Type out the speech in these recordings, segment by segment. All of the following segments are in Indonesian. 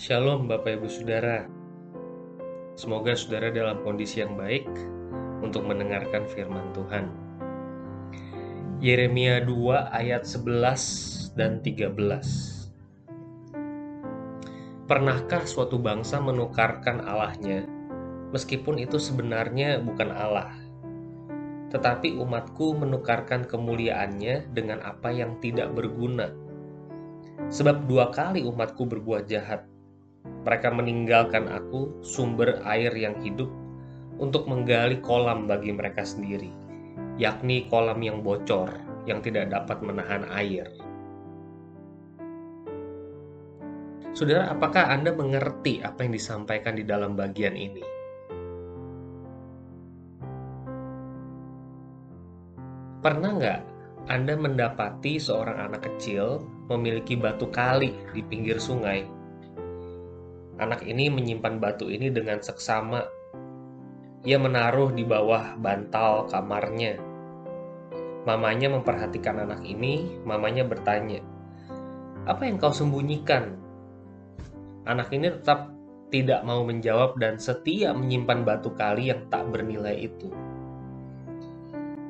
Shalom Bapak Ibu Saudara. Semoga saudara dalam kondisi yang baik untuk mendengarkan firman Tuhan. Yeremia 2 ayat 11 dan 13. Pernahkah suatu bangsa menukarkan Allahnya meskipun itu sebenarnya bukan Allah? Tetapi umatku menukarkan kemuliaannya dengan apa yang tidak berguna. Sebab dua kali umatku berbuat jahat, mereka meninggalkan aku, sumber air yang hidup, untuk menggali kolam bagi mereka sendiri, yakni kolam yang bocor yang tidak dapat menahan air. Saudara, apakah Anda mengerti apa yang disampaikan di dalam bagian ini? Pernah nggak Anda mendapati seorang anak kecil memiliki batu kali di pinggir sungai Anak ini menyimpan batu ini dengan seksama. Ia menaruh di bawah bantal kamarnya. Mamanya memperhatikan anak ini, mamanya bertanya, "Apa yang kau sembunyikan?" Anak ini tetap tidak mau menjawab dan setia menyimpan batu kali yang tak bernilai itu.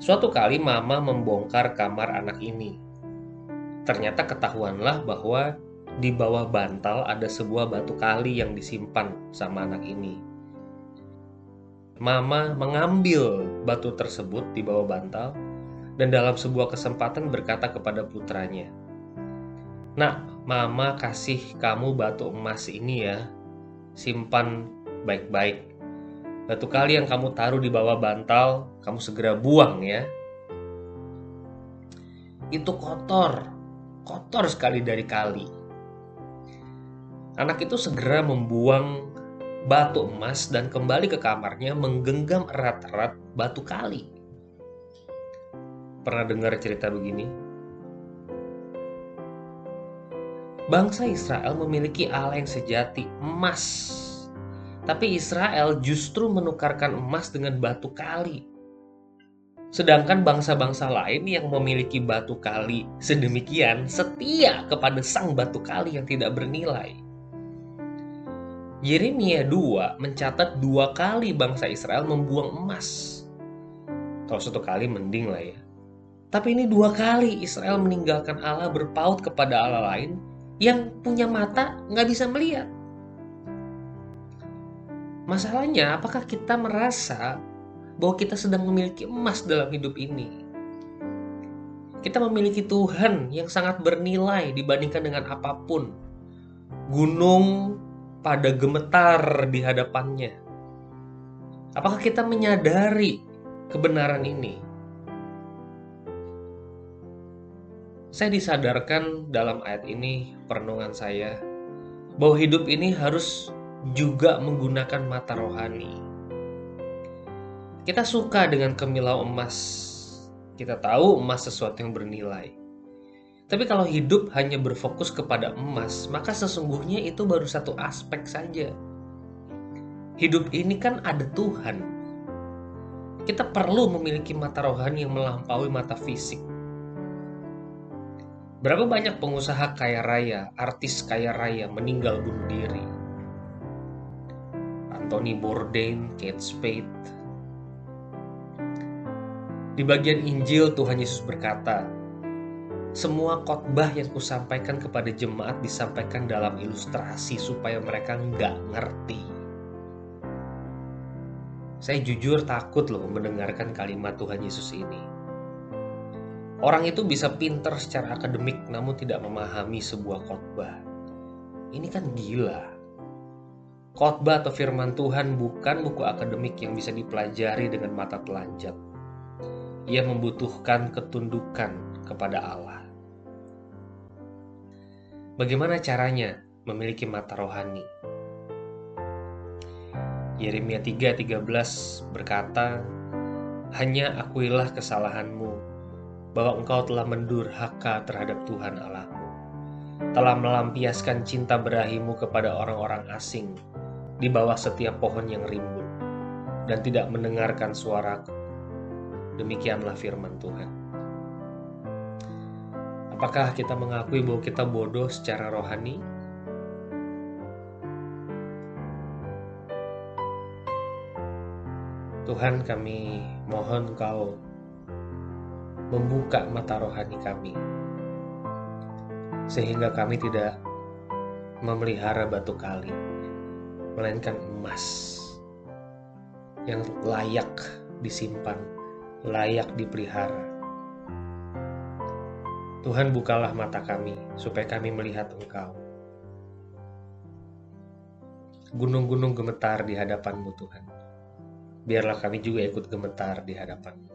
Suatu kali mama membongkar kamar anak ini. Ternyata ketahuanlah bahwa di bawah bantal ada sebuah batu kali yang disimpan sama anak ini. Mama mengambil batu tersebut di bawah bantal dan dalam sebuah kesempatan berkata kepada putranya, "Nak, mama kasih kamu batu emas ini ya. Simpan baik-baik. Batu kali yang kamu taruh di bawah bantal, kamu segera buang ya." Itu kotor, kotor sekali dari kali Anak itu segera membuang batu emas dan kembali ke kamarnya menggenggam erat-erat batu kali. Pernah dengar cerita begini? Bangsa Israel memiliki Allah yang sejati, emas. Tapi Israel justru menukarkan emas dengan batu kali. Sedangkan bangsa-bangsa lain yang memiliki batu kali sedemikian setia kepada sang batu kali yang tidak bernilai. Yeremia 2 mencatat dua kali bangsa Israel membuang emas. Kalau satu kali mending lah ya. Tapi ini dua kali Israel meninggalkan Allah berpaut kepada Allah lain yang punya mata nggak bisa melihat. Masalahnya, apakah kita merasa bahwa kita sedang memiliki emas dalam hidup ini? Kita memiliki Tuhan yang sangat bernilai dibandingkan dengan apa pun. Gunung pada gemetar di hadapannya. Apakah kita menyadari kebenaran ini? Saya disadarkan dalam ayat ini, perenungan saya, bahwa hidup ini harus juga menggunakan mata rohani. Kita suka dengan kemilau emas. Kita tahu emas sesuatu yang bernilai. Tapi kalau hidup hanya berfokus kepada emas, maka sesungguhnya itu baru satu aspek saja. Hidup ini kan ada Tuhan. Kita perlu memiliki mata rohani yang melampaui mata fisik. Berapa banyak pengusaha kaya raya, artis kaya raya meninggal bunuh diri? Anthony Bourdain, Kate Spade. Di bagian Injil Tuhan Yesus berkata, semua khotbah yang kusampaikan kepada jemaat disampaikan dalam ilustrasi supaya mereka nggak ngerti. Saya jujur takut loh mendengarkan kalimat Tuhan Yesus ini. Orang itu bisa pinter secara akademik namun tidak memahami sebuah khotbah. Ini kan gila. Khotbah atau firman Tuhan bukan buku akademik yang bisa dipelajari dengan mata telanjang. Ia membutuhkan ketundukan kepada Allah. Bagaimana caranya memiliki mata rohani? Yeremia 3:13 berkata, "Hanya akuilah kesalahanmu bahwa engkau telah mendurhaka terhadap Tuhan Allahmu, telah melampiaskan cinta berahimu kepada orang-orang asing di bawah setiap pohon yang rimbun, dan tidak mendengarkan suaraku." Demikianlah firman Tuhan. Apakah kita mengakui bahwa kita bodoh secara rohani? Tuhan kami mohon Kau membuka mata rohani kami sehingga kami tidak memelihara batu kali melainkan emas yang layak disimpan, layak dipelihara Tuhan bukalah mata kami supaya kami melihat Engkau. Gunung-gunung gemetar di hadapanmu Tuhan. Biarlah kami juga ikut gemetar di hadapanmu.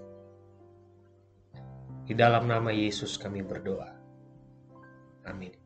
Di dalam nama Yesus kami berdoa. Amin.